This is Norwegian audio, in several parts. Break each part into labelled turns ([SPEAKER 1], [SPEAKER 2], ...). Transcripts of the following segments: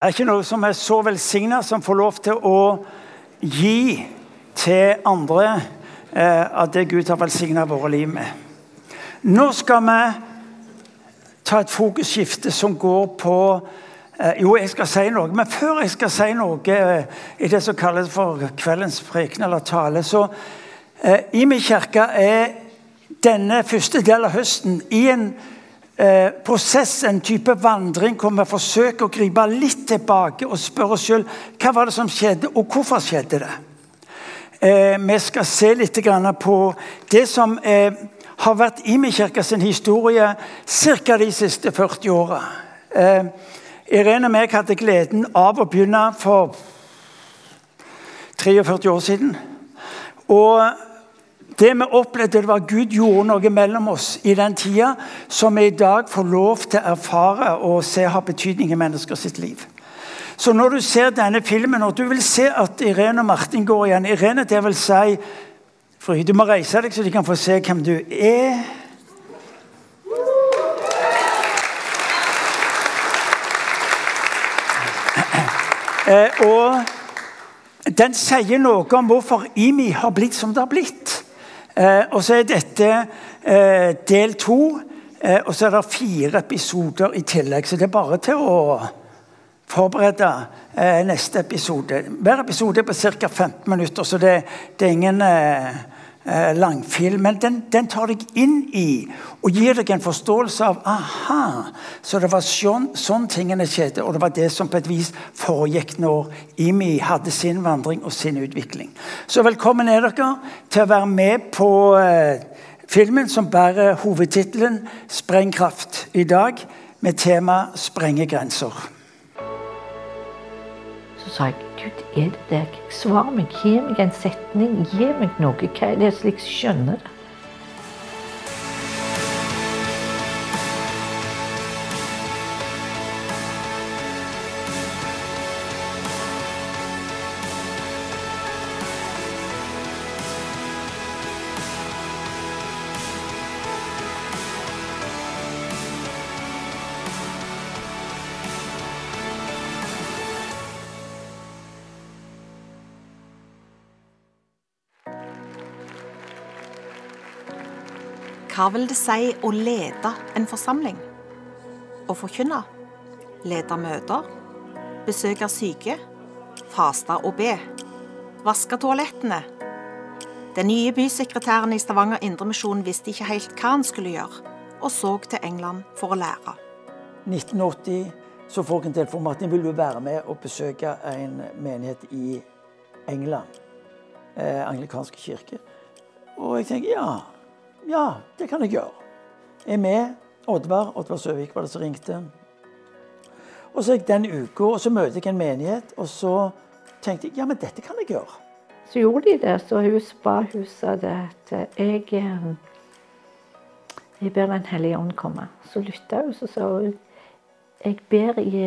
[SPEAKER 1] Det er ikke noe som er så velsigna som får lov til å gi til andre eh, av det Gud har velsigna våre liv med. Nå skal vi ta et fokusskifte som går på eh, Jo, jeg skal si noe, men før jeg skal si noe eh, i det som kalles for kveldens preken eller tale, så eh, I min kirke er denne første del av høsten i en eh, prosess, en type vandring, hvor vi forsøker å gripe litt tilbake og spørre oss sjøl hva var det som skjedde, og hvorfor skjedde det. Eh, vi skal se litt på det som eh, har vært Imi-kirka sin historie ca. de siste 40 åra. Irene og meg hadde gleden av å begynne for 43 år siden. Og det vi opplevde, det var Gud gjorde noe mellom oss i den tida som vi i dag får lov til å erfare og se har betydning i menneskers liv. Så når du ser denne filmen, og du vil se at Irene og Martin går igjen Irene, det vil si Fry, du må reise deg så de kan få se hvem du er. Eh, og den sier noe om hvorfor IMI har blitt som det har blitt. Eh, og så er dette eh, del to. Eh, og så er det fire episoder i tillegg, så det er bare til å forberede neste episode. Hver episode er på ca. 15 minutter, så det, det er ingen eh, eh, langfilm. Men den, den, tar deg inn i og gir deg en forståelse av aha, så det var sånn, sånn tingene skjedde. Og det var det som på et vis foregikk når IMI hadde sin vandring og sin utvikling. Så velkommen er dere til å være med på eh, filmen som bærer hovedtittelen 'Sprengkraft'. I dag med tema 'Sprenge grenser'.
[SPEAKER 2] Så sa jeg Gud, er det deg? Svar meg, gi meg en setning, gi meg noe. Hva er det slik jeg skjønner det?
[SPEAKER 3] Hva vil det si å lede en forsamling? Å forkynne? Lede møter? Besøke syke? Faste og be? Vaske toalettene? Den nye bysekretæren i Stavanger Indremisjon visste ikke helt hva han skulle gjøre, og så til England for å lære.
[SPEAKER 1] 1980 så får jeg en telefon jeg vil være med og besøke en menighet i England. Eh, anglikanske kirke. Og jeg tenker ja, ja, det kan jeg gjøre. Jeg er med. Oddvar Oddvar Søvik var det som ringte. Og så gikk den uka, og så møter jeg en menighet, og så tenkte jeg ja, men dette kan jeg gjøre.
[SPEAKER 2] Så gjorde de det. Så hun ba sa det at jeg, eh, jeg ber Den hellige ånd komme. Så lytta hun, så sa hun jeg ber i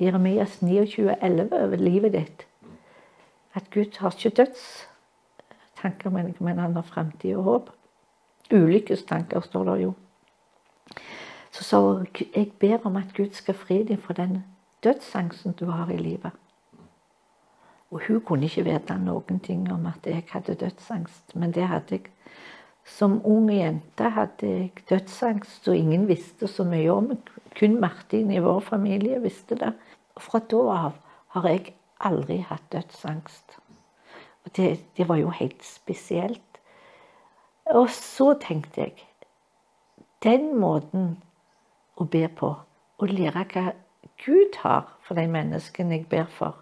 [SPEAKER 2] Jeremias 29,11 over livet ditt. At Gud har ikke dødstanker, men han har fremtid og håp. Ulykkestanker, står det jo. Så sa hun jeg ber om at Gud skal fri deg fra den dødsangsten du har i livet. Og hun kunne ikke vite noen ting om at jeg hadde dødsangst, men det hadde jeg. Som ung jente hadde jeg dødsangst, og ingen visste så mye om Kun Martin i vår familie visste det. Og fra da av har jeg aldri hatt dødsangst. Og det, det var jo helt spesielt. Og så tenkte jeg Den måten å be på, å lære hva Gud har for de menneskene jeg ber for,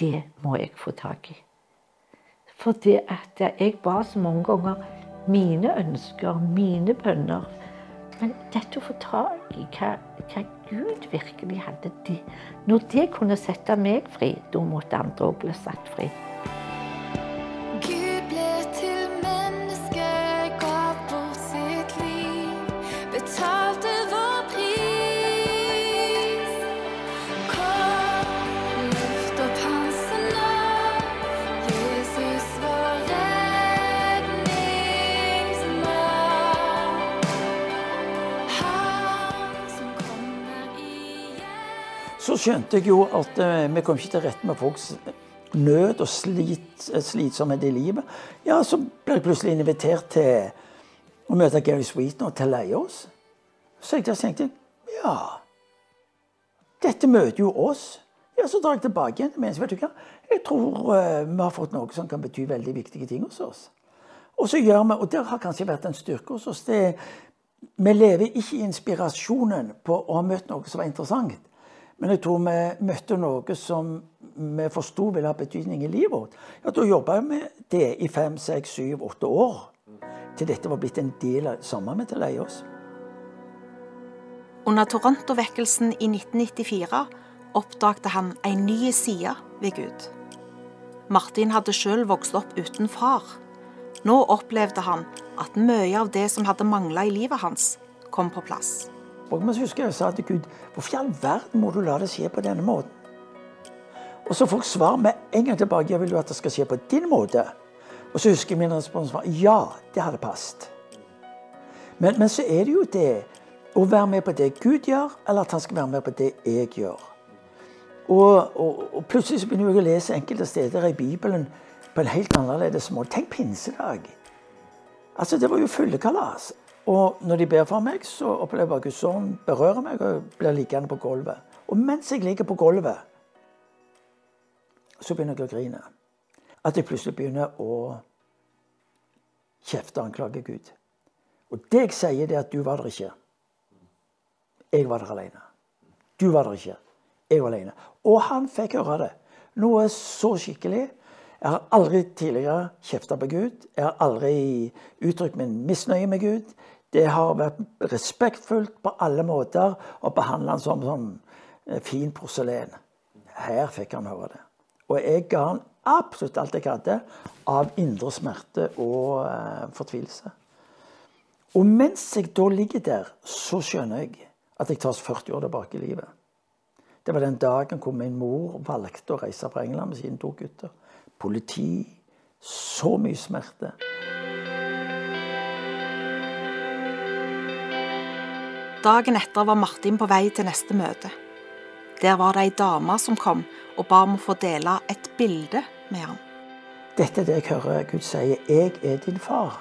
[SPEAKER 2] det må jeg få tak i. For det at jeg ba så mange ganger mine ønsker, mine bønner Men dette å få tak i hva, hva Gud virkelig hadde det, Når det kunne sette meg fri, da måtte andre òg bli satt fri.
[SPEAKER 1] så skjønte jeg jo at eh, vi kom ikke til rette med folks nød og slit, eh, slitsomhet i livet. Ja, så ble jeg plutselig invitert til å møte Gary Sweeten og til å leie oss. Så jeg tenkte ja, dette møter jo oss. Ja, Så drar jeg tilbake igjen. Men vet du hva? Jeg tror eh, vi har fått noe som kan bety veldig viktige ting hos oss. Og så gjør vi, og det har kanskje vært en styrke hos oss det Vi lever ikke i inspirasjonen på å ha møtt noe som var interessant. Men jeg tror vi møtte noe som vi forsto ville ha betydning i livet vårt. Ja, Da jobba vi med det i fem, seks, syv, åtte år. Til dette var blitt en del av sammen med til leie oss.
[SPEAKER 3] Under Toronto-vekkelsen i 1994 oppdagte han en ny side ved Gud. Martin hadde sjøl vokst opp uten far. Nå opplevde han at mye av det som hadde mangla i livet hans, kom på plass.
[SPEAKER 1] Og så husker jeg sa til Gud hvorfor i all verden må du la det skje på denne måten? Og så får jeg svar med en gang tilbake jeg vil jo at det skal skje på din måte. Og så husker jeg min respons var ja, det hadde passet. Men, men så er det jo det å være med på det Gud gjør, eller at han skal være med på det jeg gjør. Og, og, og plutselig så begynner jeg å lese enkelte steder i Bibelen på en helt annerledes måte. Tenk pinsedag. Altså, Det var jo fullekalas. Og når de ber for meg, så opplever jeg at Guds ånd berører meg, og blir liggende på gulvet. Og mens jeg ligger på gulvet, så begynner jeg å grine. At jeg plutselig begynner å kjefte og anklage Gud. Og det jeg sier, det er at du var der ikke. Jeg var der alene. Du var der ikke. Jeg var alene. Og han fikk høre det. Noe så skikkelig. Jeg har aldri tidligere kjefta på Gud. Jeg har aldri uttrykt min misnøye med Gud. Det har vært respektfullt på alle måter å behandle han som sånn fin porselen. Her fikk han høre det. Og jeg ga han absolutt alt jeg hadde av indre smerte og eh, fortvilelse. Og mens jeg da ligger der, så skjønner jeg at jeg tas 40 år tilbake i livet. Det var den dagen hvor min mor valgte å reise fra England med sine to gutter. Politi. Så mye smerte.
[SPEAKER 3] Dagen etter var Martin på vei til neste møte. Der var det ei dame som kom og ba om å få dele et bilde med ham.
[SPEAKER 1] Dette er det jeg hører Gud sier. Jeg er din far.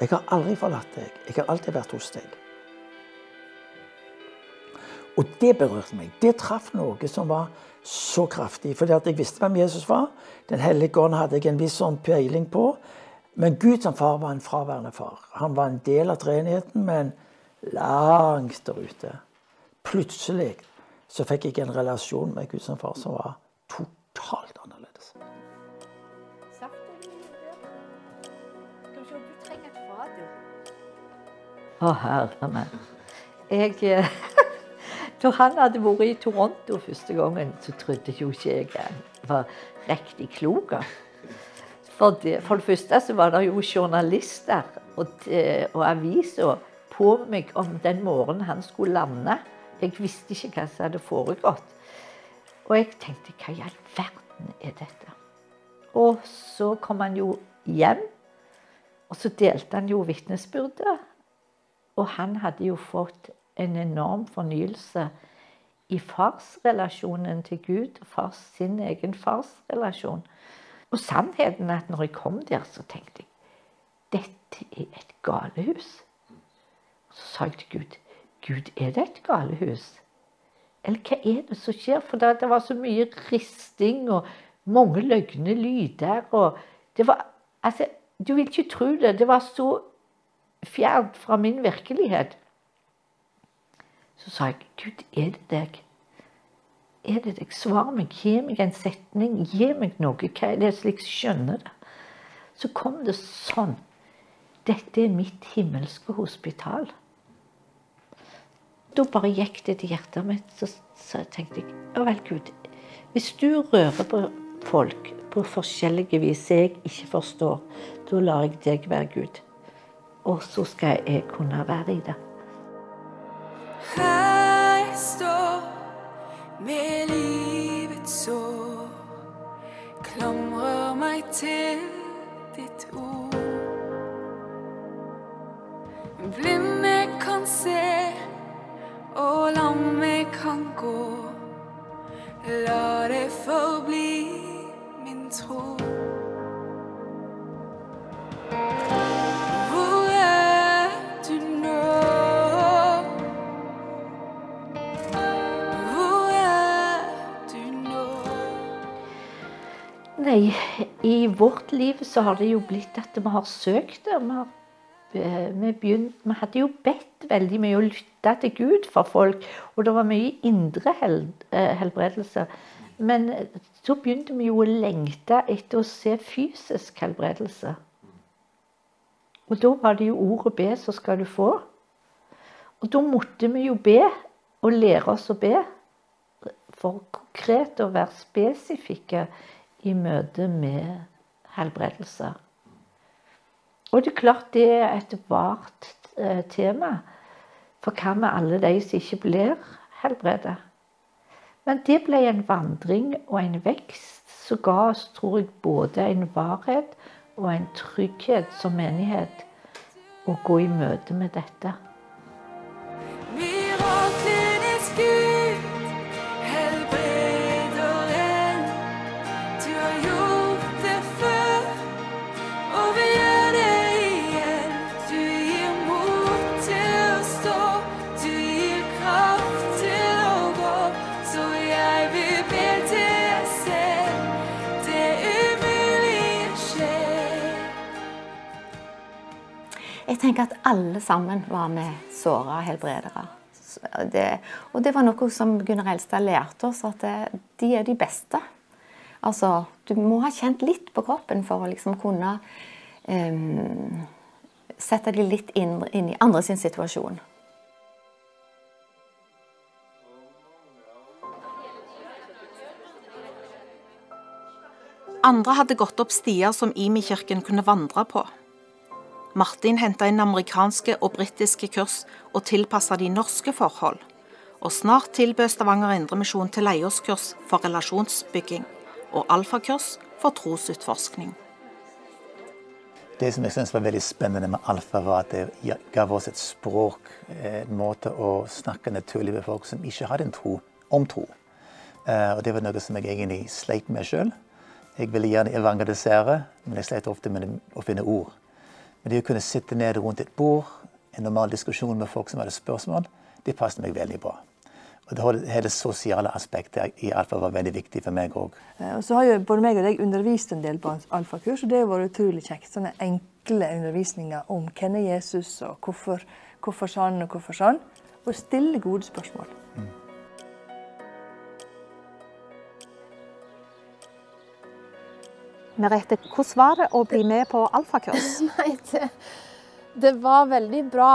[SPEAKER 1] Jeg har aldri forlatt deg. Jeg har alltid vært hos deg. Og det berørte meg. Det traff noe som var så kraftig. Fordi at jeg visste hvem Jesus var. Den hellige ånd hadde jeg en viss sånn peiling på. Men Gud som far var en fraværende far. Han var en del av treenigheten, men langt der ute. Plutselig så fikk jeg en relasjon med Gud som far som var totalt annerledes.
[SPEAKER 2] Å, herre meg. Jeg eh, Da han hadde vært i Toronto første gangen, så trodde jo ikke jeg han var riktig klok. For det, for det første så var det jo journalister og, og aviser på meg om den morgenen han skulle lande. Jeg visste ikke hva som hadde foregått. Og jeg tenkte hva i all verden er dette? Og så kom han jo hjem, og så delte han jo vitnesbyrdet. Og han hadde jo fått en enorm fornyelse i farsrelasjonen til Gud fars, sin egen farsrelasjon. Og sannheten er at når jeg kom der, så tenkte jeg dette er et galehus. Så sa jeg til Gud Gud, er det et galehus? Eller hva er det som skjer? For det var så mye risting og mange løgne lyder. og det var, altså, Du vil ikke tro det. Det var så fjernt fra min virkelighet. Så sa jeg, Gud, er det deg? Er det deg? Svar meg. Gi meg en setning. Gi meg noe. Hva er det slik skjønner det? Så kom det sånn. Dette er mitt himmelske hospital. Da bare gikk det til hjertet mitt. Så, så tenkte jeg Å vel, Gud. Hvis du rører på folk på forskjellige vis jeg ikke forstår, da lar jeg deg være Gud. Og så skal jeg kunne være i det.
[SPEAKER 4] Jeg står med livets sår, klamrer meg til ditt ord. Blinde kan se, og lammet kan gå, La det forbli min tro. Hvor er du nå? Hvor er du nå?
[SPEAKER 2] Nei, i vårt liv så har det jo blitt at vi har søkt det. Vi, har, vi, begynt, vi hadde jo bedt veldig mye og lytta til Gud for folk. Og det var mye indre hel, eh, helbredelse. Men så begynte vi jo å lengte etter å se fysisk helbredelse. Og da var det jo ordet be, så skal du få. Og da måtte vi jo be, og lære oss å be. For konkret å være spesifikke i møte med helbredelse. Og det er klart det er et vart eh, tema. For hva med alle de som ikke blir helbredet? Men det ble en vandring og en vekst som ga oss, tror jeg, både en varhet og en trygghet som menighet å gå i møte med dette.
[SPEAKER 4] Jeg
[SPEAKER 5] tenker at alle sammen var med såra helbredere. Det, og det var noe som Gunnar Elstad lærte oss, at det, de er de beste. Altså, du må ha kjent litt på kroppen for å liksom kunne um, sette de litt inn, inn i andre sin situasjon.
[SPEAKER 3] Andre hadde gått opp stier som Imi-kirken kunne vandre på. Martin henta inn amerikanske og britiske kurs og tilpassa de norske forhold. Og snart tilbød Stavanger Indremisjon til leieårskurs for relasjonsbygging og alfakurs for trosutforskning.
[SPEAKER 6] Det som jeg synes var veldig spennende med Alfa, var at det gav oss et språk, eh, en måte å snakke naturlig med folk som ikke hadde en tro, om tro. Eh, Og det var noe som jeg egentlig sleit med sjøl. Jeg ville gjerne evangelisere, men jeg sleit ofte med å finne ord. Men det å kunne sitte ned rundt et bord, en normal diskusjon med folk som hadde spørsmål, det passet meg veldig bra. Og det hele- sosiale aspektet i Alfa var veldig viktig for meg òg.
[SPEAKER 7] Eh, Og så har jo både meg og deg undervist en del på alfakurs, og det har vært utrolig kjekt. Sånne enkle undervisninger om hvem er Jesus, og hvorfor, hvorfor sånn og hvorfor sånn. Og stille gode spørsmål.
[SPEAKER 3] Merete, hvordan var det å bli med på alfakurs?
[SPEAKER 8] Nei, det, det var veldig bra.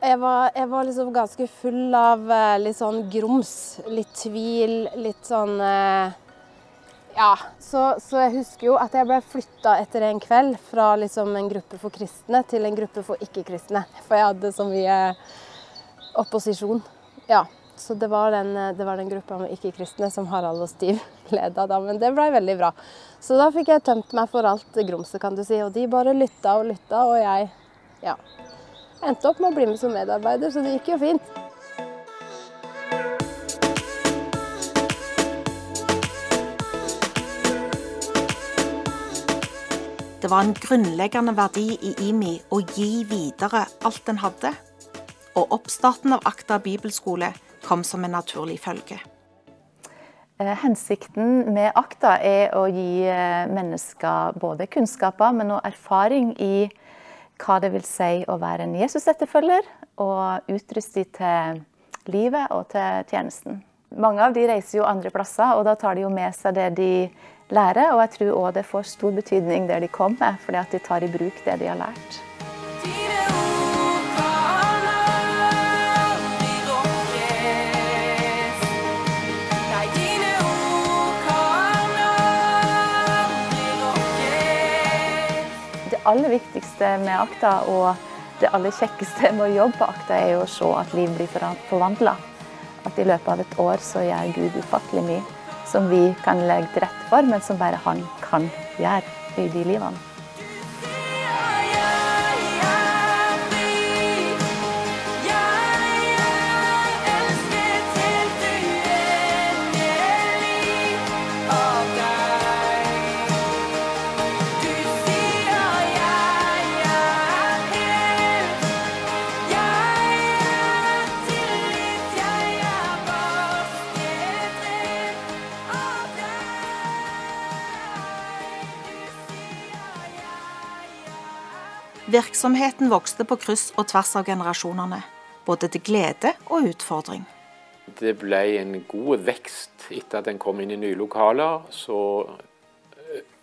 [SPEAKER 8] Jeg var, jeg var liksom ganske full av eh, litt sånn grums. Litt tvil, litt sånn eh, Ja. Så, så jeg husker jo at jeg ble flytta etter en kveld fra liksom en gruppe for kristne til en gruppe for ikke-kristne. For jeg hadde så mye opposisjon. Ja. Så det var den, eh, det var den gruppa med ikke-kristne som Harald og Stiv leda da. Men det blei veldig bra. Så da fikk jeg tømt meg for alt grumset, kan du si. Og de bare lytta og lytta, og jeg ja, endte opp med å bli med som medarbeider, så det gikk jo fint.
[SPEAKER 3] Det var en grunnleggende verdi i IMI å gi videre alt en hadde. Og oppstarten av Akta bibelskole kom som en naturlig følge.
[SPEAKER 5] Eh, Hensikten med Akta er å gi eh, mennesker både kunnskaper, men også erfaring i hva det vil si å være en Jesus-etterfølger, og utruste dem til livet og til tjenesten. Mange av de reiser jo andre plasser, og da tar de jo med seg det de lærer. Og jeg tror òg det får stor betydning der de kommer, fordi at de tar i bruk det de har lært. Aller viktigste med Akta, og det aller kjekkeste med å jobbe på Akta, er jo å se at liv blir forvandla. At i løpet av et år så gjør Gud ufattelig mye som vi kan legge til rette for, men som bare han kan gjøre i de livene.
[SPEAKER 3] Virksomheten vokste på kryss og tvers av generasjonene, både til glede og utfordring.
[SPEAKER 9] Det ble en god vekst etter at en kom inn i nye lokaler. Så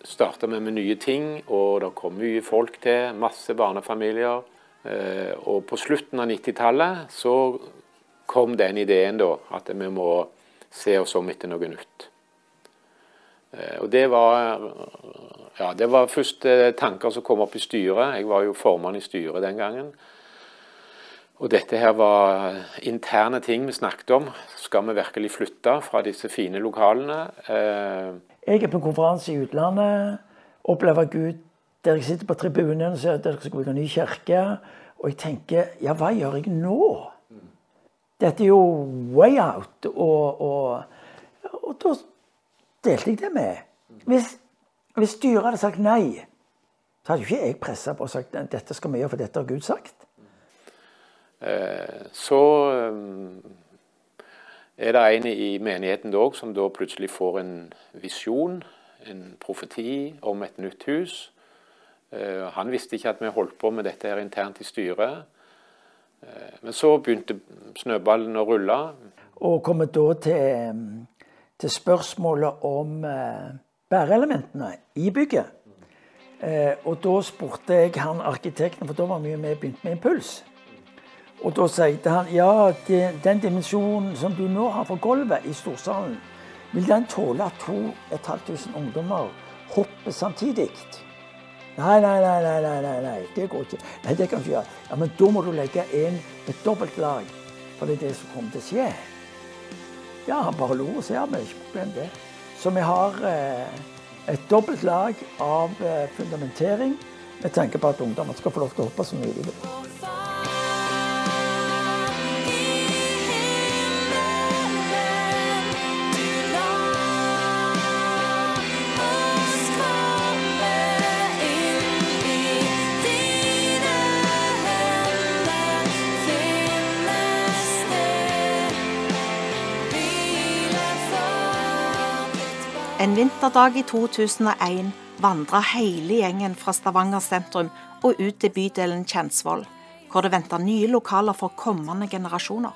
[SPEAKER 9] starta vi med nye ting, og det kom mye folk til. Masse barnefamilier. Eh, Og på slutten av 90-tallet så kom den ideen da, at vi må se oss om etter noe nytt. Eh, Og det var, ja, det var først eh, tanker som kom opp i styret. Jeg var jo formann i styret den gangen. Og dette her var interne ting vi snakket om. Skal vi virkelig flytte fra disse fine lokalene? Eh,
[SPEAKER 1] Jeg er på konferanse i utlandet, opplever Gud der jeg sitter på tribunen og ser at dere skal bygge en ny kirke. Og jeg tenker ja, hva gjør jeg nå? Dette er jo way out. Og, og, og da delte jeg det med. Hvis, hvis styret hadde sagt nei, så hadde jo ikke jeg pressa på og sagt at dette skal vi gjøre, for dette har Gud sagt.
[SPEAKER 9] Eh, Så eh, er det en i menigheten dog som da plutselig får en visjon, en profeti om et nytt hus. Eh, Han visste ikke at vi holdt på med dette her internt i styret. Men så begynte snøballen å rulle.
[SPEAKER 1] Og kommer da til, til spørsmålet om bæreelementene i bygget. Eh, og da spurte jeg han arkitekten, for da var vi jo med begynt med Impuls. Og da sier han ja, det, den dimensjonen som du nå har for gulvet i storsalen, vil den tåle at 2500 ungdommer hopper samtidig? Nei, nei, nei, nei, nei, nei, det går ikke. Nei, det kan du gjøre. Ja, Men da må du legge inn et dobbeltlag, for det er det som kommer til å skje. Ja, han bare lo og sa ja, men ikke problem det. Så vi har eh, et dobbelt lag av eh, fundamentering med tanke på at ungdommer skal få lov til å hoppe så mye de vil.
[SPEAKER 3] En vinterdag i 2001 vandra hele gjengen fra Stavanger sentrum og ut til bydelen Kjensvoll, hvor det venta nye lokaler for kommende generasjoner.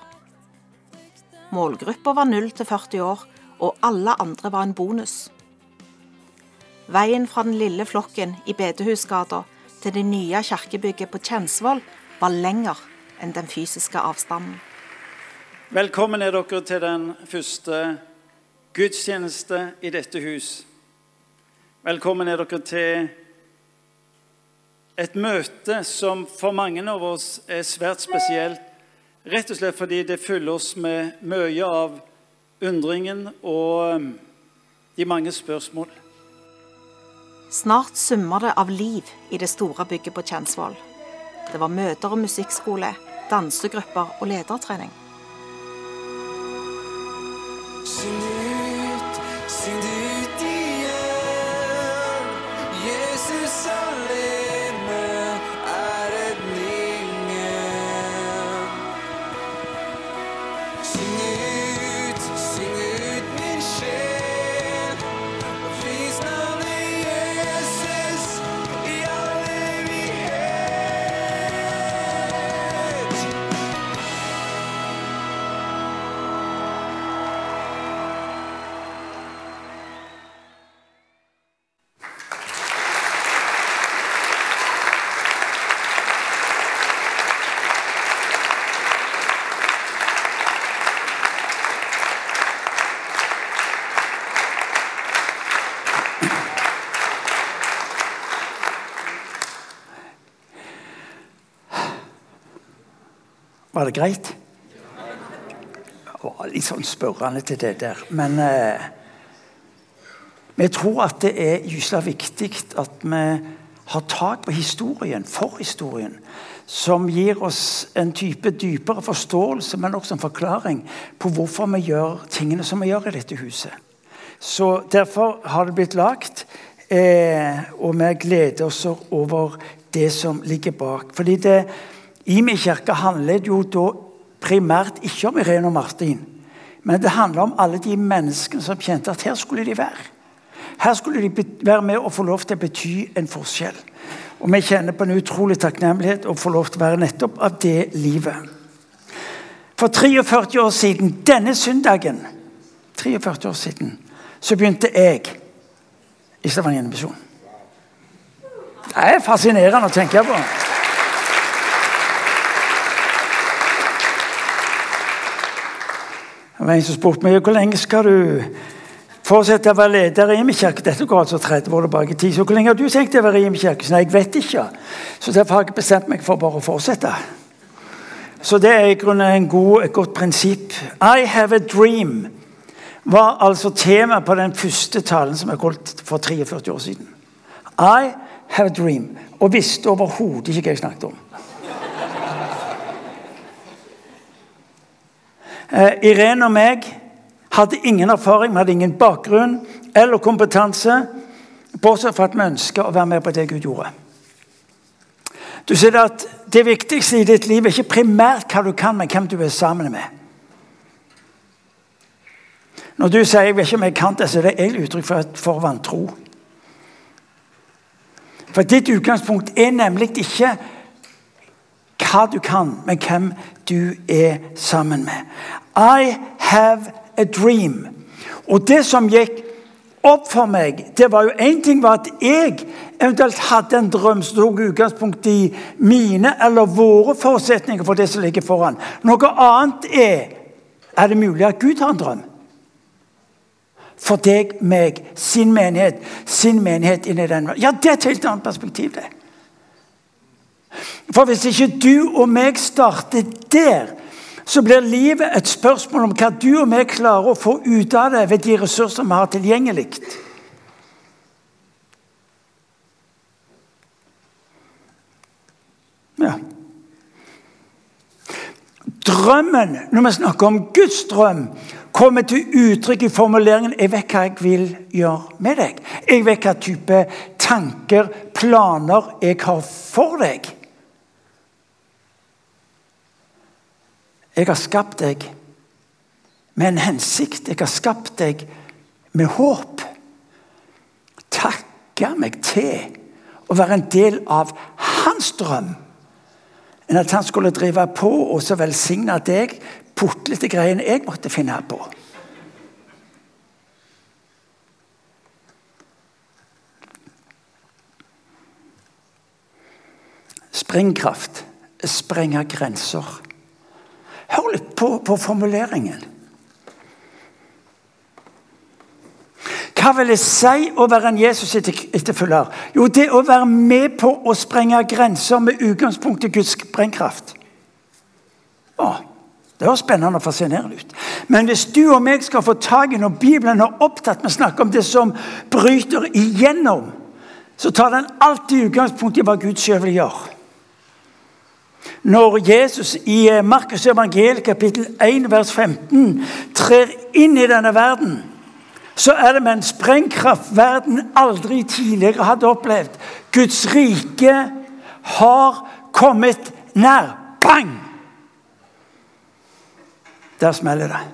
[SPEAKER 3] Målgruppa var 0 til 40 år, og alle andre var en bonus. Veien fra den lille flokken i Bedehusgata til det nye kirkebygget på Kjensvoll var lenger enn den fysiske avstanden.
[SPEAKER 1] Velkommen er dere til den første gudstjeneste i dette hus. Velkommen er dere til et møte som for mange av oss er svært spesielt. Rett og slett fordi det fyller oss med mye av undringen og um, de mange spørsmål.
[SPEAKER 3] Snart summer det av liv i det store bygget på Kjensvoll. Det var møter og musikkskole, dansegrupper og ledertrening.
[SPEAKER 4] Syng
[SPEAKER 1] Var det greit? Jeg var litt sånn spørrende til det der. Men eh, vi tror at det er gyselig viktig at vi har tak på historien, forhistorien, som gir oss en type dypere forståelse, men også en forklaring på hvorfor vi gjør tingene som vi gjør i dette huset. Så Derfor har det blitt lagt, eh, og vi gleder oss over det som ligger bak. Fordi det, Imi kirke handler jo da primært ikke om Irene og Martin, men det handler om alle de menneskene som kjente at her skulle de være. Her skulle de være med og få lov til å bety en forskjell. Og vi kjenner på en utrolig takknemlighet og får lov til å være nettopp av det livet. For 43 år siden, denne søndagen, 43 år siden, så begynte jeg i Stavanger Misjon. Det er fascinerende å tenke på. Det var en som spurte meg hvor lenge skal du fortsette å være leder i Rimekirken. kirke. Dette går altså 30 år tilbake i tid. Så hvor lenge har du tenkt å være i Rimekirken? kirke? Så Nei, jeg vet ikke. Så derfor har jeg bestemt meg for bare å fortsette. Så det er i grunnen en god, et godt prinsipp. I have a dream var altså tema på den første talen som jeg holdt for 43 år siden. I have a dream. Og visste overhodet ikke hva jeg snakket om. Irene og meg hadde ingen erfaring, vi hadde ingen bakgrunn eller kompetanse. Bortsett fra at vi ønska å være med på det Gud gjorde. Du ser at Det viktigste i ditt liv er ikke primært hva du kan, men hvem du er sammen med. Når du sier jeg vet ikke om jeg kan det, så er det egentlig uttrykk for, for vantro. For ditt utgangspunkt er nemlig ikke hva du kan, men hvem du er sammen med. I have a dream. Og det som gikk opp for meg, det var jo én ting var at jeg eventuelt hadde en drøm som tok utgangspunkt i mine eller våre forutsetninger for det som ligger foran. Noe annet er er det mulig at Gud har en drøm. For deg, meg, sin menighet, sin menighet inni den. Ja, det er et helt annet perspektiv, det. For hvis ikke du og meg starter der, så blir livet et spørsmål om hva du og meg klarer å få ut av det ved de ressurser vi har tilgjengelig. Ja. Drømmen, når vi snakker om Guds drøm, kommer til uttrykk i formuleringen 'Jeg vet hva jeg vil gjøre med deg'. Jeg vet hva type tanker, planer, jeg har for deg. Jeg har skapt deg med en hensikt. Jeg har skapt deg med håp. Takke meg til å være en del av hans drøm. Enn at han skulle drive på og så velsigne deg putlete greiene jeg måtte finne på. Sprengkraft. Sprenge grenser. Hør litt på, på formuleringen. Hva vil det si å være en Jesus-etterfølger? Jo, det å være med på å sprenge grenser med utgangspunkt i Guds sprengkraft. Å, det høres spennende og fascinerende ut. Men hvis du og meg skal få tak i når Bibelen er opptatt med å snakke om det som bryter igjennom, så tar den alltid utgangspunkt i hva Gud sjøl vil gjøre. Når Jesus i Markus evangeliet kapittel 1 vers 15 trer inn i denne verden, så er det med en sprengkraft verden aldri tidligere hadde opplevd. Guds rike har kommet nær. Bang! Der smeller det.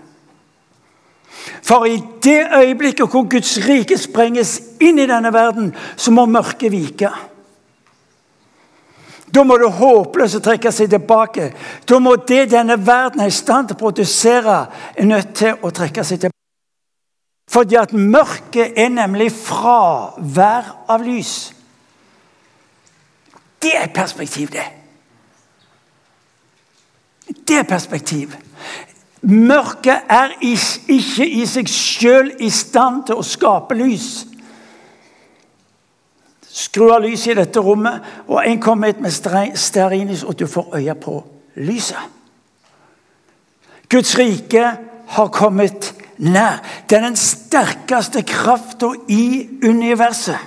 [SPEAKER 1] For i det øyeblikket hvor Guds rike sprenges inn i denne verden, så må mørket vike. Da må det håpløse trekke seg tilbake. Da må det denne verden er i stand til å produsere, er nødt til å trekke seg tilbake. Fordi at mørket er nemlig fravær av lys. Det er perspektiv, det. Det er perspektiv. Mørket er ikke i seg sjøl i stand til å skape lys. Skru av lyset i dette rommet, og en kommer hit med stearinlys, og du får øye på lyset. Guds rike har kommet nær. Det er den sterkeste krafta i universet.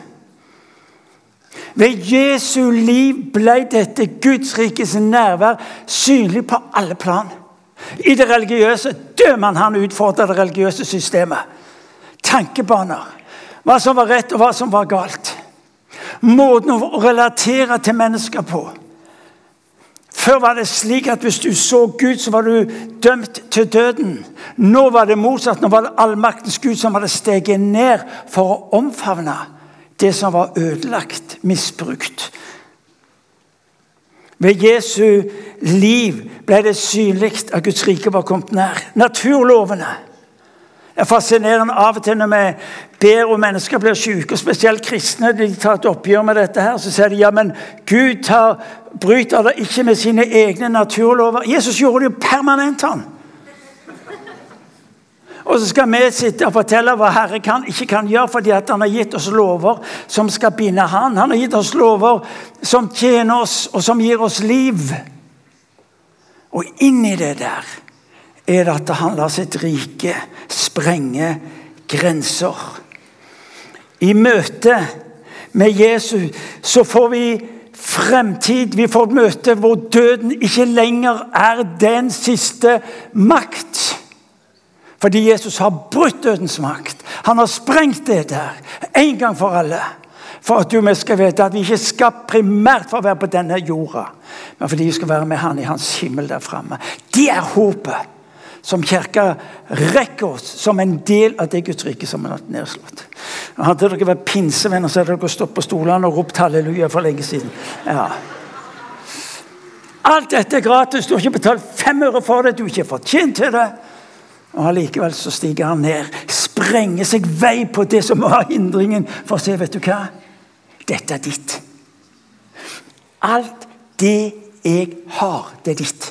[SPEAKER 1] Ved Jesu liv ble dette Guds rikes nærvær synlig på alle plan. I det religiøse dømmer han utfordrer det religiøse systemet. Tankebaner. Hva som var rett, og hva som var galt. Måten å relatere til mennesker på. Før var det slik at hvis du så Gud, så var du dømt til døden. Nå var det motsatt. Nå var det allmaktens Gud som hadde steget ned for å omfavne det som var ødelagt, misbrukt. Ved Jesu liv ble det synlig at Guds rike var kommet nær. Naturlovene. Er fascinerende av og til når vi ber om mennesker blir syke, og spesielt kristne de tar et oppgjør med dette. her, Så sier de ja, men Gud tar, bryter det ikke med sine egne naturlover. Jesus gjorde det jo permanent, han. Og så skal vi sitte og fortelle hva Herre kan, ikke kan gjøre, fordi han har gitt oss lover som skal binde han. Han har gitt oss lover som tjener oss, og som gir oss liv. Og inni det der er det at han lar sitt rike sprenge grenser. I møte med Jesus så får vi fremtid. Vi får et møte hvor døden ikke lenger er den siste makt. Fordi Jesus har brutt dødens makt. Han har sprengt det der en gang for alle. For at du og vi skal vite at vi ikke er skapt primært for å være på denne jorda, men fordi vi skal være med Han i Hans himmel der framme. Det er håpet som kirka rekker oss som en del av det Guds rike som er nedslått. Hadde dere vært pinsevenner, så hadde dere stått på stolene og ropt halleluja for lenge siden. Ja. Alt dette er gratis. Du har ikke betalt fem øre for det. Du har ikke fortjent til det. Og Allikevel så stiger han ned, sprenger seg vei på det som var hindringen, for å se, vet du hva? Dette er ditt. Alt det jeg har, det er ditt.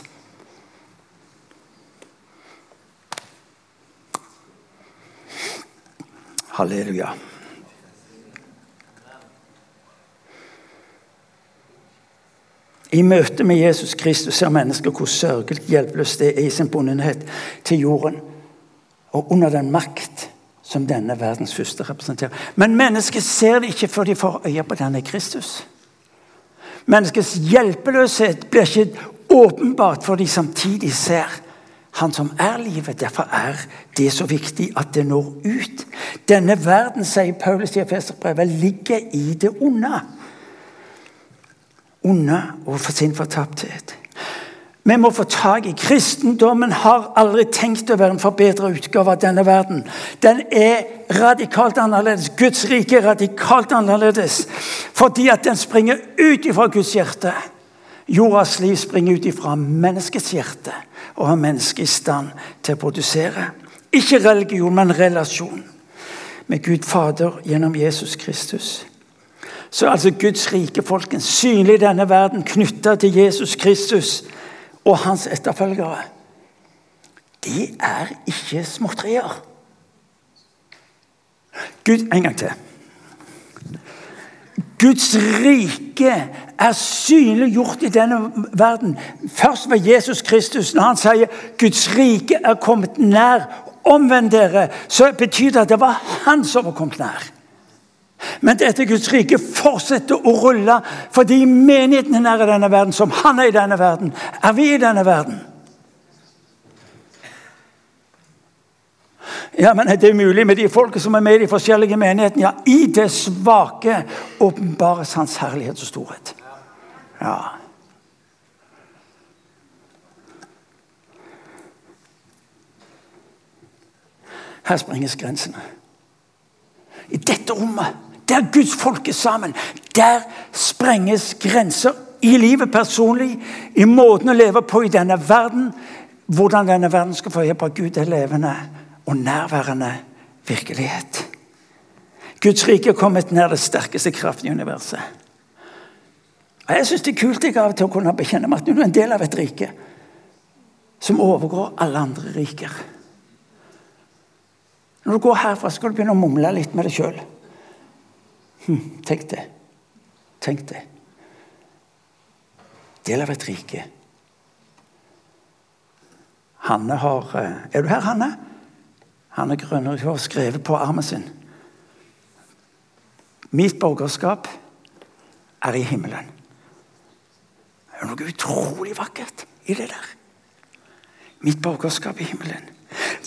[SPEAKER 1] Halleluja. I møte med Jesus Kristus ser mennesker hvor sørgelig hjelpeløst det er i sin bundenhet til jorden og under den makt som denne verdens første representerer. Men mennesket ser det ikke før de får øye på denne Kristus. Menneskets hjelpeløshet blir ikke åpenbart for de samtidig ser han som er livet. Derfor er det så viktig at det når ut. Denne verden, sier Paulus i Efeserbrevet, ligger i det onde onde og sin fortapthet. Vi må få tak i Kristendommen har aldri tenkt å være en forbedra utgave av denne verden. Den er radikalt annerledes. Guds rike er radikalt annerledes fordi at den springer ut ifra Guds hjerte. Jordas liv springer ut ifra menneskets hjerte og har mennesket i stand til å produsere. Ikke religion, men relasjon med Gud Fader gjennom Jesus Kristus så er altså Guds rike folkens synlig i denne verden knytta til Jesus Kristus og hans etterfølgere. de er ikke småtterier. Gud, En gang til. Guds rike er synliggjort i denne verden. Først ved Jesus Kristus. Når han sier Guds rike er kommet nær, omvend dere, så betyr det at det var han som var kommet nær. Men dette Guds rike fortsetter å rulle fordi menigheten er i denne verden, som han er i denne verden, er vi i denne verden. Ja, men Det er mulig med de folka som er med i de forskjellige menighetene. Ja, I det svake åpenbares Hans herlighet og storhet. Ja. Her sprenges grensene. I dette rommet der Guds folk er sammen, der sprenges grenser i livet personlig, i måten å leve på i denne verden. Hvordan denne verden skal få hjelp at Gud er levende og nærværende virkelighet. Guds rike er kommet nær det sterkeste kraften i universet. Og Jeg syns det er kult jeg av og til å kunne bekjenne meg at du er en del av et rike som overgår alle andre riker. Når du går herfra, skal du begynne å mumle litt med deg sjøl. Hm, tenk det. Tenk det. Del av et rike. Hanne har eh, Er du her, Hanne? Hanne Grønnerud har skrevet på armen sin. Mitt borgerskap er i himmelen. Det er noe utrolig vakkert i det der. Mitt borgerskap i himmelen.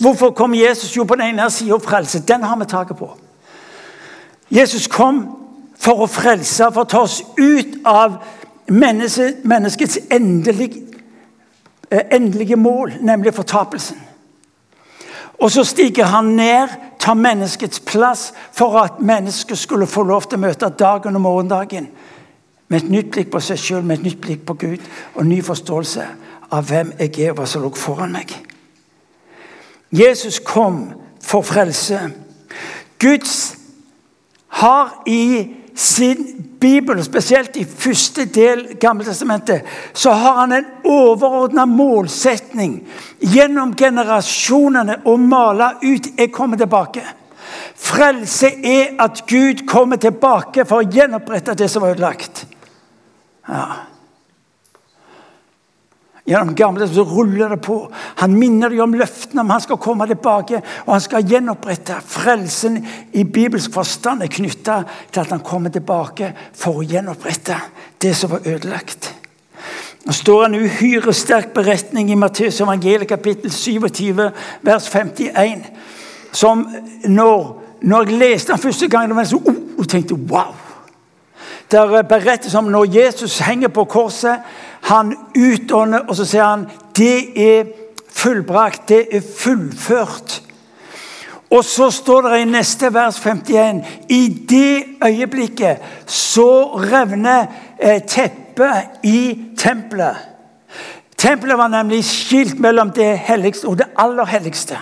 [SPEAKER 1] Hvorfor kom Jesus jo på den ene sida og frelse? Den har vi taket på. Jesus kom for å frelse, for å ta oss ut av menneskets endelige, endelige mål, nemlig fortapelsen. Og så stiger han ned, tar menneskets plass for at mennesket skulle få lov til å møte dagen og morgendagen Med et nytt blikk på seg sjøl, med et nytt blikk på Gud og ny forståelse av hvem jeg er, og hva som lå foran meg. Jesus kom for frelse. Guds har i sin bibel, spesielt i første del Gammeltestamentet, så har han en overordna målsetning gjennom generasjonene å male ut 'Jeg kommer tilbake'. Frelse er at Gud kommer tilbake for å gjenopprette det som var ødelagt. Ja. Gjennom gamle så ruller det på. Han minner dem om løftene om han skal komme tilbake og han skal gjenopprette. Frelsen i bibelsk forstand er knytta til at han kommer tilbake for å gjenopprette det som var ødelagt. Nå står en uhyre sterk beretning i Matteus evangeliet kapittel 27 vers 51. Som når, når jeg leste den første gangen, så, oh, og tenkte wow. Der berettes om når Jesus henger på korset. Han utånder, og så sier han det er fullbrakt, det er fullført. Og så står det i neste vers 51 I det øyeblikket så revner eh, teppet i tempelet. Tempelet var nemlig skilt mellom det helligste og det aller helligste.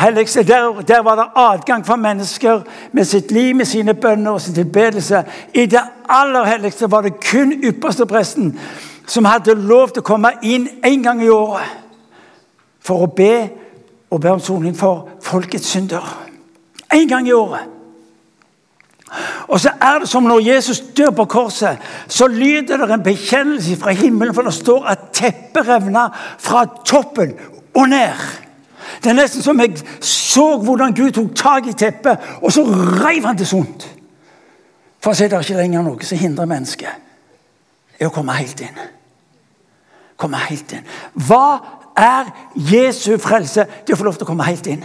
[SPEAKER 1] Helligste, der, der var det adgang for mennesker med sitt liv, med sine bønner og sin tilbedelse. I det aller helligste var det kun ypperste presten som hadde lov til å komme inn en gang i året for å be og be om soning for folkets synder. En gang i året. Og så er det som når Jesus dør på korset, så lyder det en bekjennelse fra himmelen, for det står at teppet revna fra toppen og ned. Det er nesten som jeg så hvordan Gud tok tak i teppet, og så reiv han det sunt. For å si det er ikke lenger noe som hindrer mennesket i å komme helt inn. Komme helt inn. Hva er Jesu frelse? Det å få lov til å komme helt inn.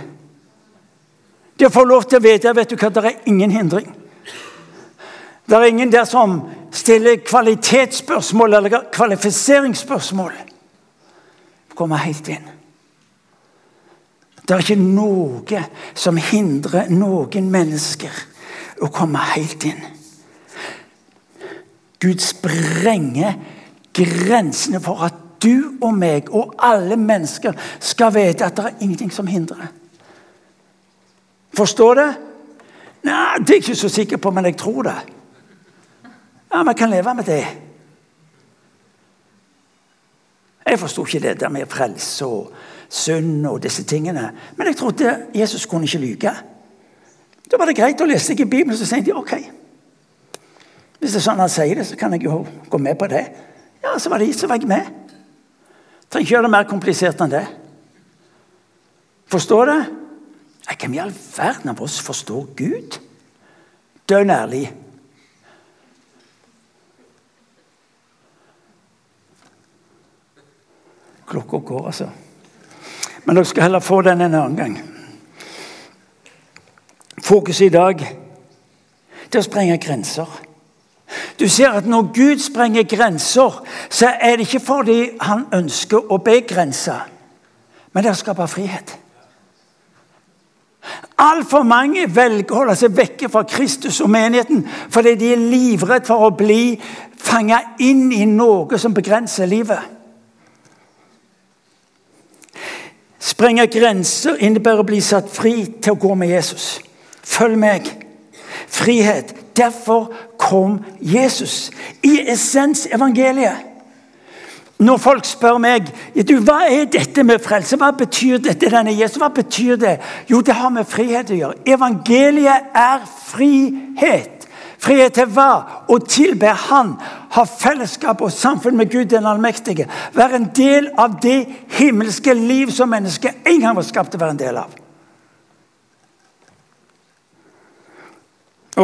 [SPEAKER 1] Det å få lov til å vite vet du hva, det er ingen hindring. Det er ingen der som stiller kvalitetsspørsmål eller kvalifiseringsspørsmål. Komme helt inn. Det er ikke noe som hindrer noen mennesker å komme helt inn. Gud sprenger grensene for at du og meg og alle mennesker skal vite at det er ingenting som hindrer. Forstår det? Nei, Det er jeg ikke så sikker på, men jeg tror det. Ja, Vi kan leve med det. Jeg forsto ikke det der med frelse og synd og disse tingene. Men jeg trodde Jesus kunne ikke lyge. Da var det greit å lese i Bibelen, så tenkte jeg ok. Hvis det er sånn han sier det, så kan jeg jo gå med på det. Ja, så var, det, så var jeg med. Trenger ikke gjøre det mer komplisert enn det. Forstår det? Hvem i all verden av oss forstår Gud? Dønn ærlig. Klokka går, altså. Men dere skal heller få den en annen gang. Fokuset i dag det å sprenge grenser. Du ser at Når Gud sprenger grenser, så er det ikke fordi han ønsker å begrense, men det er å skape frihet. Altfor mange velger å holde seg vekke fra Kristus og menigheten fordi de er livredde for å bli fanget inn i noe som begrenser livet. Sprenge grenser innebærer å bli satt fri til å gå med Jesus. Følg meg. Frihet. Derfor kom Jesus. I essens evangeliet. Når folk spør meg du, hva er dette med frelse, hva betyr dette, denne Jesus, hva betyr det? Jo, det har med frihet å gjøre. Evangeliet er frihet. Frihet til hva? Å tilbe Han. Ha fellesskap og samfunn med Gud den allmektige. Være en del av det himmelske liv som mennesket en gang var skapt til å være en del av.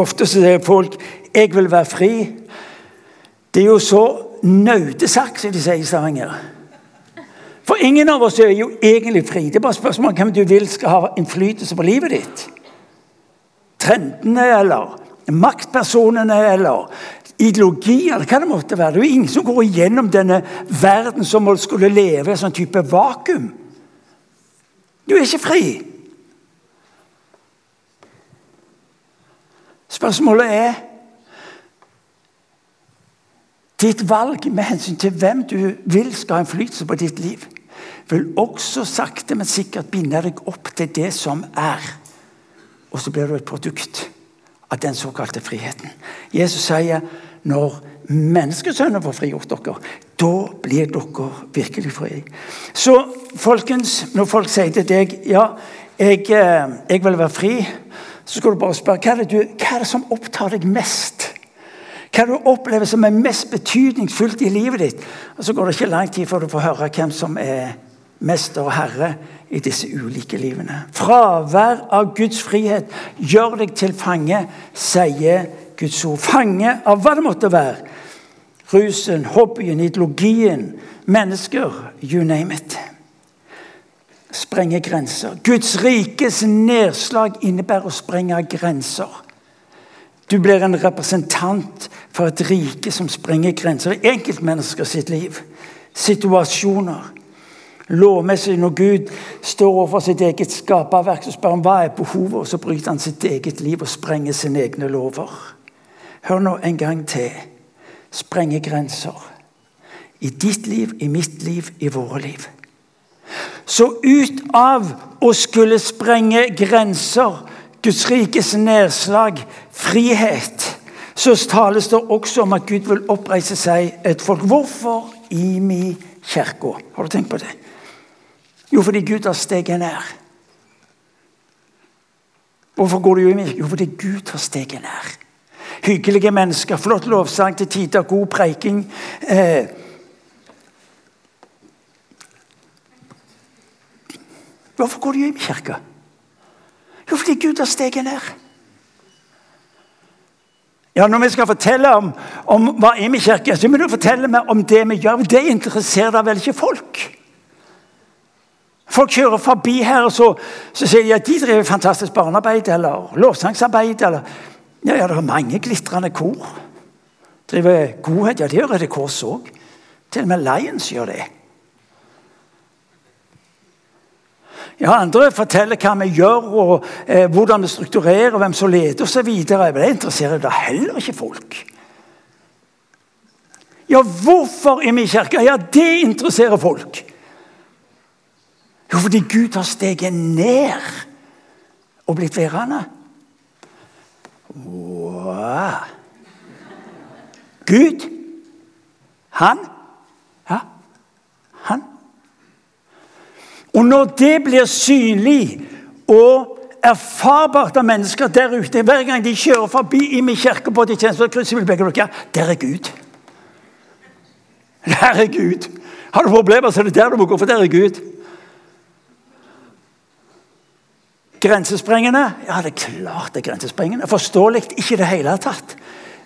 [SPEAKER 1] Ofte sier folk 'jeg vil være fri'. Det er jo så nautesagt, som de sier i Stavanger. For ingen av oss er jo egentlig fri. Det er bare spørsmål om hvem du vil skal ha innflytelse på livet ditt. Trendene eller maktpersonene eller ideologiene, hva det måtte være. Det er jo ingen som går igjennom denne verden som skulle leve i en sånn type vakuum. Du er ikke fri. Spørsmålet er Ditt valg med hensyn til hvem du vil skal ha innflytelse på ditt liv, vil også sakte, men sikkert binde deg opp til det som er. Og så blir du et produkt av den såkalte friheten. Jesus sier når menneskesønnen får frigjort dere, da blir dere virkelig fri. Så folkens, når folk sier til deg ja, jeg, eh, jeg vil være fri, så skal du bare spørre hva er, det du, hva er det som opptar deg mest? Hva du opplever som er mest betydningsfullt i livet ditt? Og Så går det ikke lang tid før du får høre hvem som er mester og herre i disse ulike livene. Fravær av Guds frihet gjør deg til fange, sier Guds ord. Fange av hva det måtte være. Rusen, hobbyen, ideologien, mennesker, you name it. Sprenge grenser. Guds rikes nedslag innebærer å sprenge grenser. Du blir en representant for et rike som sprenger grenser i enkeltmennesker sitt liv. Situasjoner. Lovmessig, når Gud står overfor sitt eget skaperverk, så spør han hva er behovet, og så bryter han sitt eget liv og sprenger sine egne lover. Hør nå en gang til. Sprenge grenser. I ditt liv, i mitt liv, i våre liv. Så ut av å skulle sprenge grenser, Guds rikes nedslag, frihet, så tales det også om at Gud vil oppreise seg et folk. Hvorfor i mi kirke? Har du tenkt på det? Jo, fordi Gud har steget ned. Hvorfor går du i min Jo, fordi Gud har steget ned. Hyggelige mennesker, flott lovsang til tider, god preiking. Eh, Hvorfor går du i kirka? Jo, fordi Gud har steget ned. Ja, Når vi skal fortelle om, om hva er med kirke, så må du fortelle meg om det vi gjør. Det interesserer vel ikke folk? Folk kjører forbi her, og så, så sier de at de driver fantastisk barnearbeid eller lovsangsarbeid. eller ja, ja, det er mange glitrende kor. Driver godhet. Ja, det gjør Røde Kors òg. Til og med Lions gjør det. Ja, Andre forteller hva vi gjør, og eh, hvordan vi strukturerer, hvem som leder osv. Det interesserer da heller ikke folk. Ja, hvorfor er vi i kirka? Ja, det interesserer folk. Jo, fordi Gud har steget ned og blitt værende. Wow. Gud, han Ja, han og når det blir synlig og erfarbart av mennesker der ute Hver gang de kjører forbi i min kirke på de tjenestekrysset, der er Gud. Der er Gud. Har du problemer, så er det der du må gå, for der er Gud. Grensesprengende? Ja, det er klart det er grensesprengende. Forståelig ikke i det hele tatt.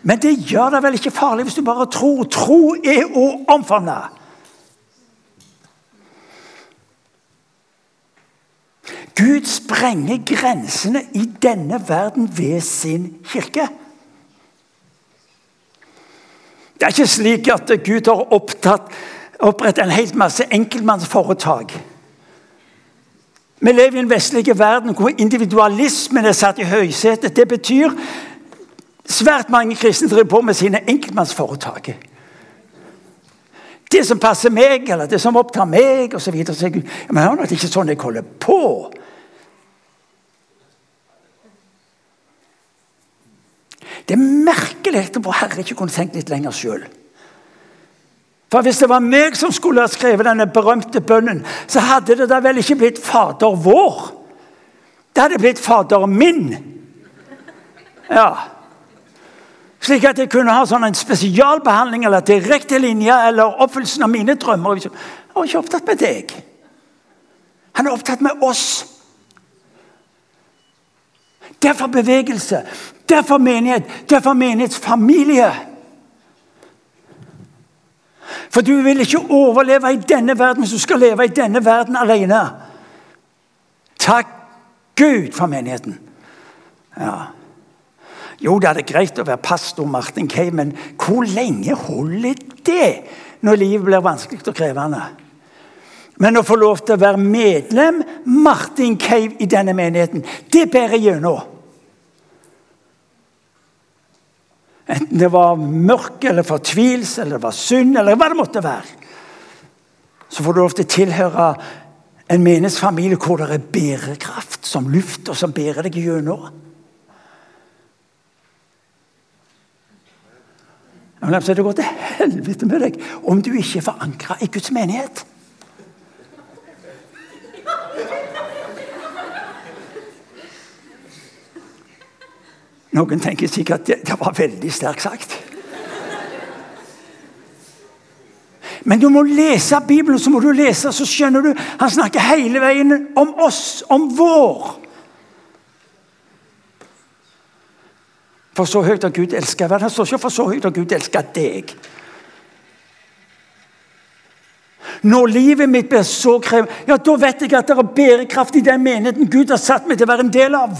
[SPEAKER 1] Men det gjør det vel ikke farlig hvis du bare tror. Tro er å omfavne. Gud sprenger grensene i denne verden ved sin kirke. Det er ikke slik at Gud har opprettet en helt masse enkeltmannsforetak. Vi lever i en vestlig verden hvor individualismen er satt i høysetet. Det betyr svært mange kristne driver på med sine enkeltmannsforetak. Det som passer meg, eller det som opptar meg, osv. Men det er ikke sånn jeg holder på. Det er merkelig at vår Herre ikke kunne tenkt litt lenger sjøl. For Hvis det var meg som skulle ha skrevet denne berømte bønnen, så hadde det da vel ikke blitt Fader vår. Det hadde blitt Fader min. Ja. Slik at jeg kunne ha sånn en spesialbehandling eller direkte linje eller oppfyllelsen av mine drømmer. Han var ikke opptatt med deg. Han er opptatt med oss. Derfor bevegelse. Derfor menighet. Derfor menighetsfamilie. For du vil ikke overleve i denne verden hvis du skal leve i denne verden alene. Takk Gud for menigheten. Ja. Jo, det er greit å være pastor Martin Kay, men hvor lenge holder det når livet blir vanskelig og krevende? Men å få lov til å være medlem Martin Cave i denne menigheten, det bærer gjennom. Enten det var mørke eller fortvilelse eller det var synd eller hva det måtte være. Så får du lov til å tilhøre en menighetsfamilie hvor det er bærekraft som luft, og som bærer deg gjennom. Det går til helvete med deg om du ikke er forankra i Guds menighet. Noen tenker sikkert at det, det var veldig sterkt sagt. Men du må lese Bibelen, så må du lese, så skjønner du Han snakker hele veien om oss, om vår. For så høyt har Gud elska verden. Han står ikke for så høyt har Gud elska deg. Når livet mitt blir så krevende, ja, da vet jeg at det er bærekraft i den menigheten Gud har satt meg til å være en del av.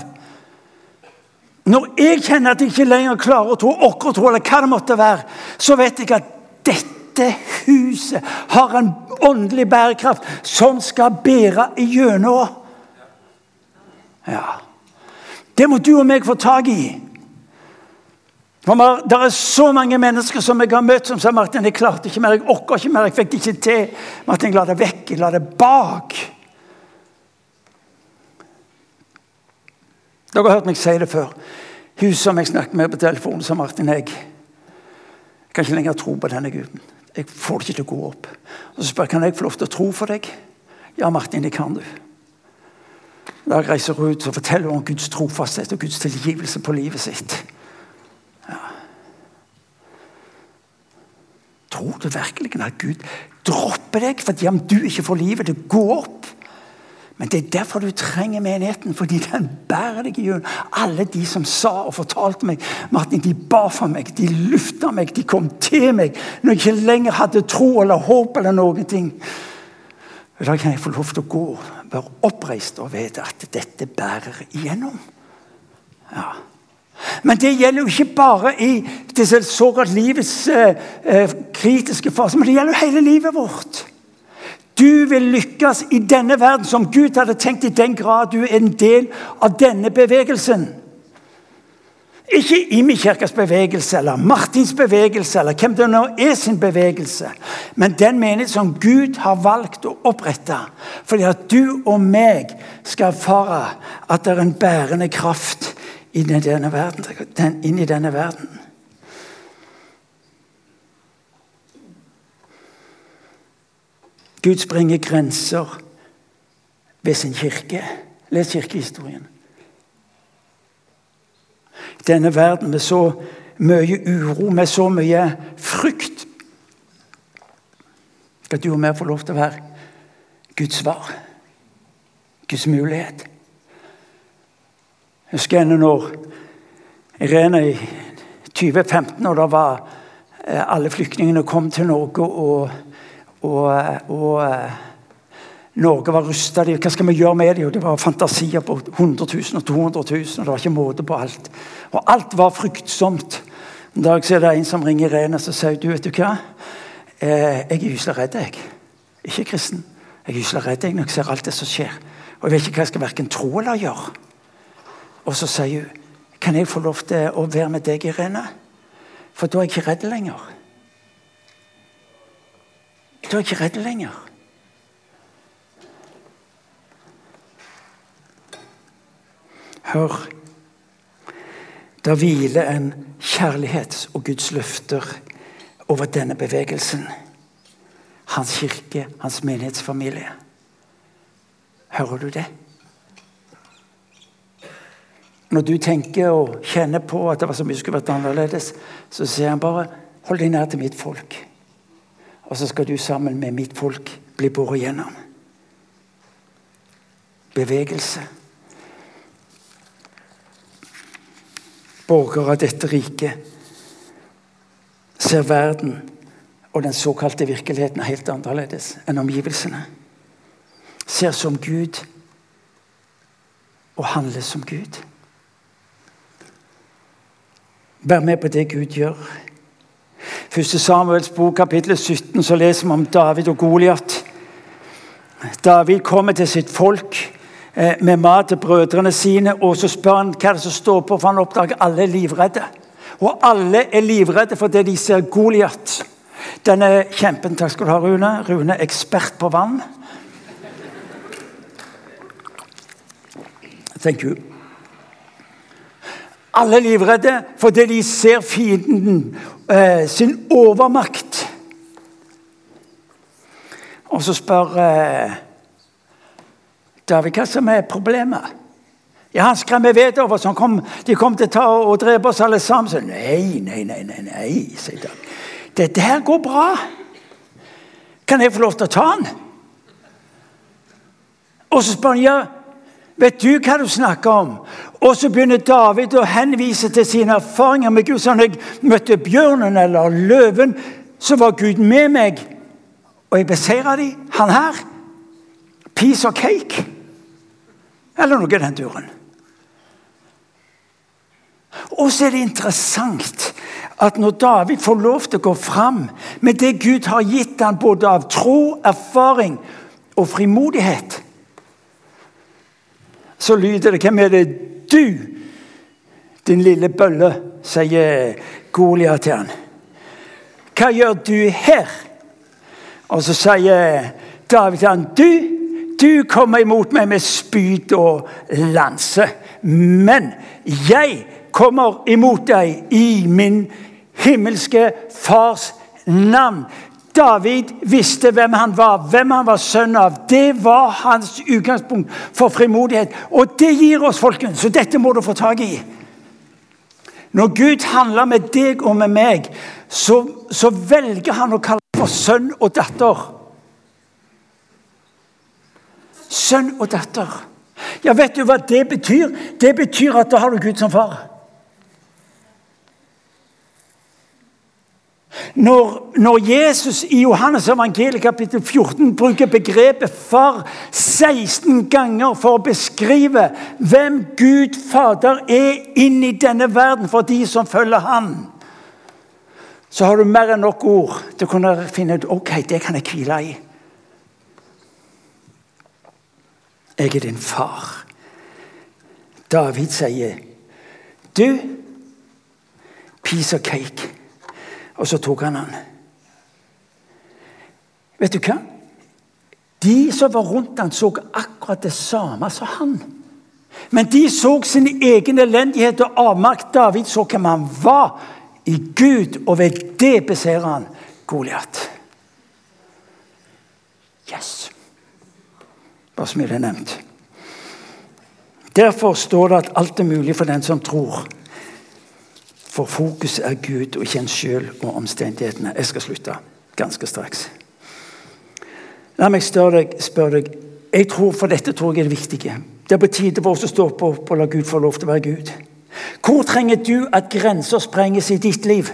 [SPEAKER 1] Når jeg kjenner at jeg ikke lenger klarer å tro, orker å tro, eller hva det måtte være, så vet jeg at dette huset har en åndelig bærekraft som skal bære igjennom. Ja. Det må du og meg få tak i. For Det er så mange mennesker som jeg har møtt som sa Martin, jeg klarte ikke mer, jeg orker ikke mer, jeg fikk det ikke til. Martin, la det vekk, la det bak. Dere har hørt meg si det før. Hun som jeg snakket med på telefonen, sa Martin jeg kan ikke lenger tro på denne guden. Jeg får det ikke til å gå opp. Og Så spør jeg kan jeg få lov til å tro for deg. Ja, Martin, det kan du. Da jeg reiser ut, så forteller hun om Guds trofasthet og Guds tilgivelse på livet sitt. Ja. Tror du virkelig at Gud dropper deg fordi om du ikke får livet til å gå opp? Men det er derfor du trenger menigheten, fordi den bærer deg gjennom. Alle de som sa og fortalte meg Martin, de ba for meg, de lufta meg, de kom til meg når jeg ikke lenger hadde tro eller håp eller noen ting. I dag kan jeg få lov til å gå, være oppreist og vite at dette bærer igjennom. Ja. Men det gjelder jo ikke bare i det såkalt livets eh, eh, kritiske fase, men det gjelder jo hele livet vårt. Du vil lykkes i denne verden som Gud hadde tenkt i den grad du er en del av denne bevegelsen. Ikke Imi kirkas bevegelse eller Martins bevegelse eller hvem det nå er sin bevegelse, men den menighet som Gud har valgt å opprette. Fordi at du og meg skal erfare at det er en bærende kraft inn i denne verden. Den, inn i denne verden. Gud sprenger grenser ved sin kirke. Les kirkehistorien. Denne verden med så mye uro, med så mye frykt Skal du og jeg få lov til å være Guds svar? Guds mulighet? Jeg husker ennå når Irene i 2015, og da var eh, alle flyktningene kom til Norge og, og, og eh, Norge var rusta. Hva skal vi gjøre med? Og Det var fantasier på 100 000 og 200 000. og Det var ikke måte på alt. Og alt var fryktsomt. En dag så er det en som ringer Irene og sier du, vet du hva? Eh, jeg er gyselig redd, jeg. Ikke kristen. Jeg er gyselig redd jeg, når jeg ser alt det som skjer. Og jeg vet ikke hva jeg skal verken tro eller gjøre. Og så sier hun kan jeg få lov til å være med deg, Irene? For da er jeg ikke redd lenger. Da er ikke redd lenger. Hør. Der hviler en kjærlighets- og Guds løfter over denne bevegelsen. Hans kirke, hans menighetsfamilie. Hører du det? Når du tenker og kjenner på at det var så mye skulle vært annerledes, så sier han bare hold deg nær til mitt folk. Og så skal du sammen med mitt folk bli båret gjennom. Bevegelse. Borgere av dette riket ser verden og den såkalte virkeligheten helt annerledes enn omgivelsene. Ser som Gud og handler som Gud. Vær med på det Gud gjør. Første Samuels bok, kapittel 17, så leser vi om David og Goliat. David kommer til sitt folk eh, med mat til brødrene sine, og så spør han hva det er som står på, for han oppdager alle er livredde. Og alle er livredde fordi de ser Goliat. Denne kjempen Takk skal du ha, Rune. Rune er ekspert på vann. Thank you. Alle livredde fordi de ser fienden eh, sin overmakt. Og så spør eh, David hva som er problemet. Ja, Han skremmer Vedover, over. Han kom, de kom til å ta og drepe oss alle sammen. Så, nei, nei, nei, nei, nei, sier David. Dette her går bra. Kan jeg få lov til å ta han? Og så spør han ja, vet du hva du snakker om? Og så begynner David å henvise til sine erfaringer med Gud. sånn at jeg møtte bjørnen eller løven, så var Gud med meg. Og jeg beseira dem. Han her. Piece of cake. Eller noe i den duren. Og så er det interessant at når David får lov til å gå fram med det Gud har gitt ham både av tro, erfaring og frimodighet, så lyder det Hvem er det du, din lille bølle, sier Goliat til han. Hva gjør du her? Og så sier David til han, du, du kommer imot meg med spyd og lanse. Men jeg kommer imot deg i min himmelske fars navn. David visste hvem han var, hvem han var sønn av. Det var hans utgangspunkt for frimodighet. Og det gir oss, folkens, så dette må du få tak i. Når Gud handler med deg og med meg, så, så velger han å kalle for sønn og datter. Sønn og datter. Ja, vet du hva det betyr? Det betyr at da har du Gud som far. Når, når, Jesus i Johannes evangeliet kapittel 14 bruker begrepet far 16 ganger for å beskrive hvem Gud Fader er inn i denne verden for de som følger Han, så har du mer enn nok ord til å kunne finne ut ok, det kan jeg hvile i. Jeg er din far. David sier, 'Du, piece of cake'. Og så tok han han. Vet du hva? De som var rundt han så akkurat det samme som han. Men de så sin egen elendighet og avmakt. David så hvem han var i Gud, og ved det beseirer han Goliat. Yes. Bare som jeg nevnt. Derfor står det at alt er mulig for den som tror. For fokus er Gud og ikke en sjøl og omstendighetene. Jeg skal slutte ganske straks. La meg spørre deg, spør deg jeg tror, For dette tror jeg er det viktige. Det er på tide for oss å stå på og la Gud få lov til å være Gud. Hvor trenger du at grenser sprenges i ditt liv?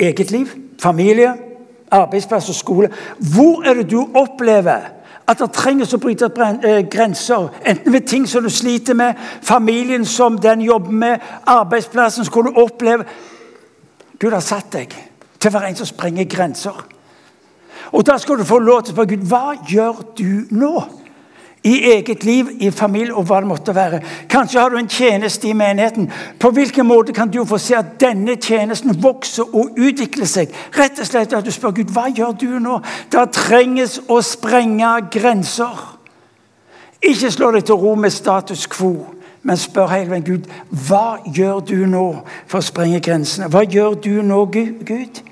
[SPEAKER 1] Eget liv? Familie? Arbeidsplass og skole? Hvor er det du opplever at det trenges å bryte grenser. Enten ved ting som du sliter med, familien som den jobber med, arbeidsplassen som du opplever Gud har satt deg til å være en som sprenger grenser. Og Da skal du få lov til å spørre Gud hva gjør du nå? I eget liv, i familie og hva det måtte være. Kanskje har du en tjeneste i menigheten. På hvilken måte kan du få se at denne tjenesten vokser og utvikler seg? Rett og slett at du spør Gud hva gjør du nå? Det trenges å sprenge grenser. Ikke slå deg til ro med status quo, men spør hele veien Gud hva gjør du nå for å sprenge grensene. Hva gjør du nå, Gud?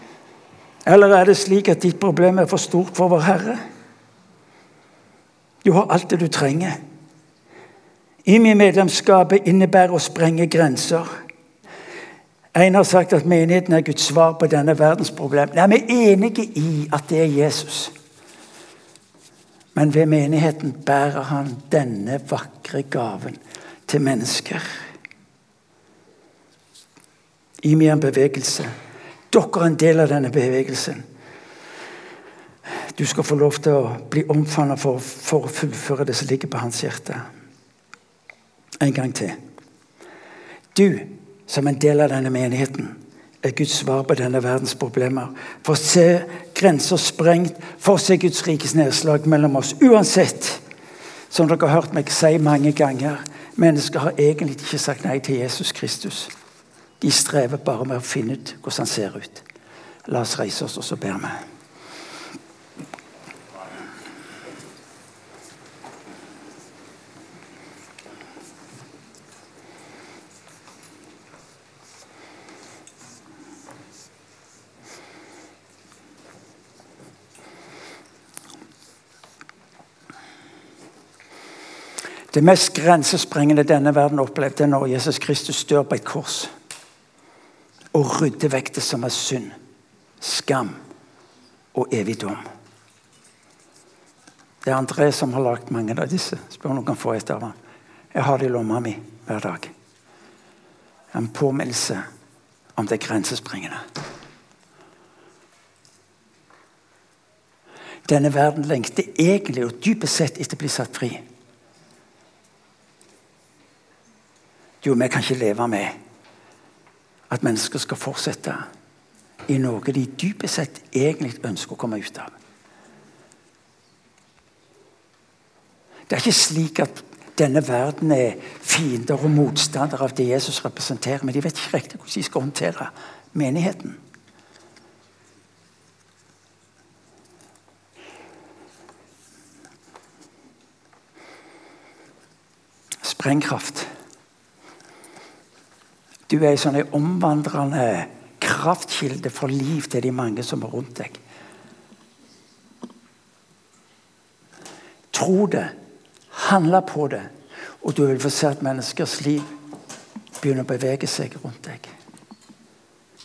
[SPEAKER 1] Eller er det slik at ditt problem er for stort for vår Herre? Du har alt det du trenger. IMI-medlemskapet innebærer å sprenge grenser. En har sagt at menigheten er Guds svar på denne verdens problem. Nei, Vi er enige i at det er Jesus. Men ved menigheten bærer han denne vakre gaven til mennesker. IMI er en bevegelse. Dere er en del av denne bevegelsen. Du skal få lov til å bli omfavnet for, for, å fullføre det som ligger på hans hjerte. En gang til. Du, som en del av denne menigheten, er Guds svar på denne verdens problemer. For å se grenser sprengt, for å se Guds rikes nedslag mellom oss. Uansett, som dere har hørt meg si mange ganger, mennesker har egentlig ikke sagt nei til Jesus Kristus. De strever bare med å finne ut hvordan han ser ut. La oss reise oss, og så ber vi. Det mest grensesprengende denne verden opplevde er når Jesus Kristus dør på et kors og rydder vekk det som er synd, skam og evig dom. Det er André som har lagd mange av disse. Spør om noen kan få et av ham. Jeg har det i lomma mi hver dag. En påminnelse om det grensesprengende. Denne verden lengter egentlig og dypest sett etter å bli satt fri. Jo, vi kan ikke leve med at mennesker skal fortsette i noe de dypest sett egentlig ønsker å komme ut av. Det er ikke slik at denne verden er fiender og motstandere av det Jesus representerer, men de vet ikke riktig hvordan de skal håndtere menigheten. Sprengkraft. Du er en sånn omvandrende kraftkilde for liv til de mange som er rundt deg. Tro det, handle på det, og du vil få se at menneskers liv begynner å bevege seg rundt deg.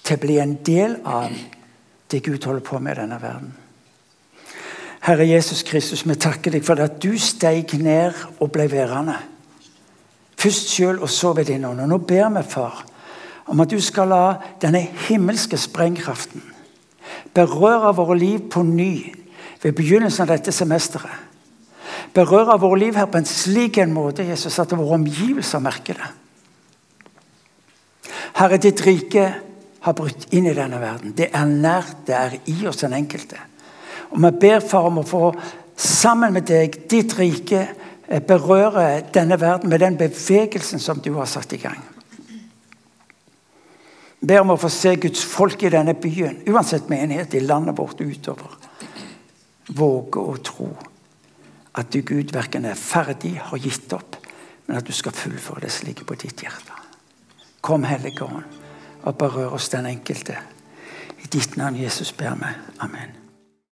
[SPEAKER 1] Til å bli en del av det Gud holder på med i denne verden. Herre Jesus Kristus, vi takker deg for at du steg ned og ble værende. Først sjøl, og så ved din ånd. Og nå ber vi, far, om at du skal la denne himmelske sprengkraften berøre våre liv på ny ved begynnelsen av dette semesteret. Berøre våre liv her på en slik en måte Jesus, at våre omgivelser merker det. Herre, ditt rike har brutt inn i denne verden. Det er nært, det er i oss den enkelte. Og Vi ber far om å få sammen med deg, ditt rike, berøre denne verden med den bevegelsen som du har satt i gang. Ber om å få se Guds folk i denne byen, uansett menighet i landet vårt utover. Våge å tro at du, Gud, verken er ferdig, har gitt opp, men at du skal fullføre det som ligger på ditt hjerte. Kom, Hellige Ånd, og berør oss den enkelte. I ditt navn, Jesus, ber vi. Amen.